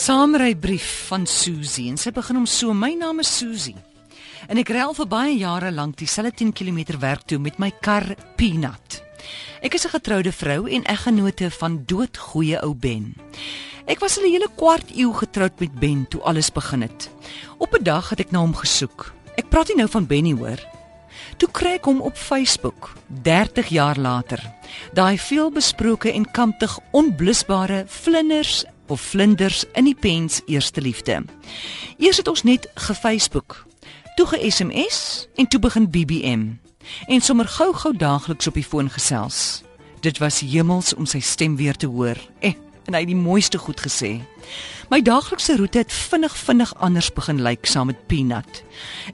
Saamry brief van Susie en sy begin hom so: My naam is Susie. En ek ry al vir baie jare lank dieselfde 10 km werk toe met my kar Peanut. Ek is 'n getroude vrou en eggenote van doodgoeie ou Ben. Ek was al 'n hele kwart eeu getroud met Ben toe alles begin het. Op 'n dag het ek na hom gesoek. Ek praat nie nou van Benny hoor. Toe kry ek hom op Facebook 30 jaar later. Daai veelbesproke en kamptig onblusbare vlinders of vlinders in die pens eerste liefde. Eers het ons net ge-Facebook, toe ge-SMS en toe begin BBM. En sommer gou-gou daagliks op die foon gesels. Dit was hemels om sy stem weer te hoor. Eh, en hy het die mooiste goed gesê. My daaglikse roete het vinnig vinnig anders begin lyk saam met Peanut.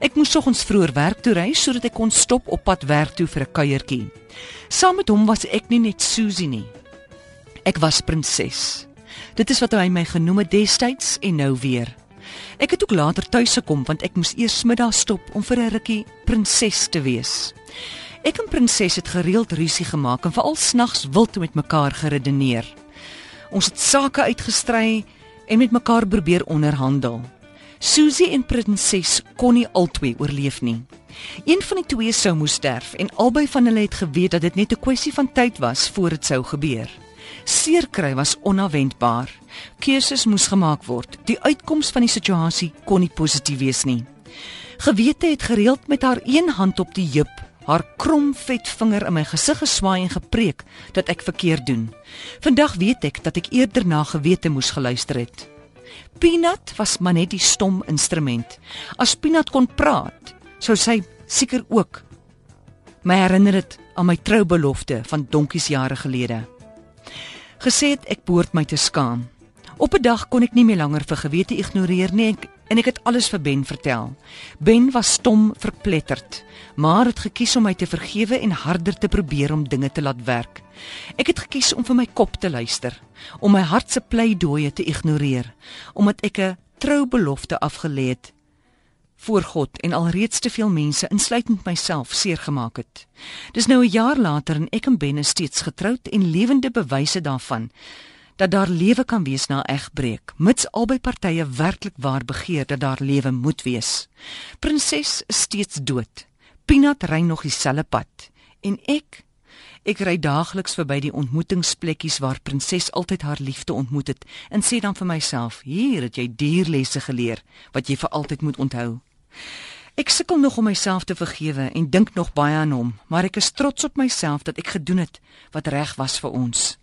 Ek moes soggens vroeër werk toe ry sodat ek kon stop op pad werk toe vir 'n kuiertjie. Saam met hom was ek nie net Susie nie. Ek was prinses. Dit is wat hy my genoem het destyds en nou weer. Ek het ook later tuis gekom want ek moes eers middag stop om vir 'n rukkie prinses te wees. Ek en prinses het gereeld rusie gemaak en veral snags wild met mekaar geredeneer. Ons het sake uitgestry en met mekaar probeer onderhandel. Susie en prinses kon nie albei oorleef nie. Een van die twee sou moes sterf en albei van hulle het geweet dat dit net 'n kwessie van tyd was voor dit sou gebeur. Seerkry was onverwendbaar. Keuses moes gemaak word. Die uitkoms van die situasie kon nie positief wees nie. Gewete het gereeld met haar een hand op die heup, haar krom vet vinger in my gesig geswaai en gepreek dat ek verkeerd doen. Vandag weet ek dat ek eerder na gewete moes geluister het. Peanut was maar net die stom instrument. As Peanut kon praat, sou sy seker ook my herinner dit aan my troubelofte van donkies jare gelede gesê het ek behoort my te skaam. Op 'n dag kon ek nie meer langer vir gewete ignoreer nie ek, en ek het alles vir Ben vertel. Ben was stom verpletterd, maar het gekies om my te vergewe en harder te probeer om dinge te laat werk. Ek het gekies om vir my kop te luister, om my hart se pleidooie te ignoreer, omdat ek 'n troubelofte afgelê het voor God en alreeds te veel mense insluitend myself seer gemaak het. Dis nou 'n jaar later en ek en Ben is steeds getroud en lewende bewyse daarvan dat daar lewe kan wees na egbreek, mits albei partye werklik waar begeer dat daar lewe moet wees. Prinses is steeds dood. Peanut ry nog dieselfde pad en ek Ek ry daagliks verby die ontmoetingsplekkies waar prinses altyd haar liefde ontmoet het en sê dan vir myself: "Hier het jy dierlesse geleer wat jy vir altyd moet onthou." Ek sukkel nog om myself te vergewe en dink nog baie aan hom, maar ek is trots op myself dat ek gedoen het wat reg was vir ons.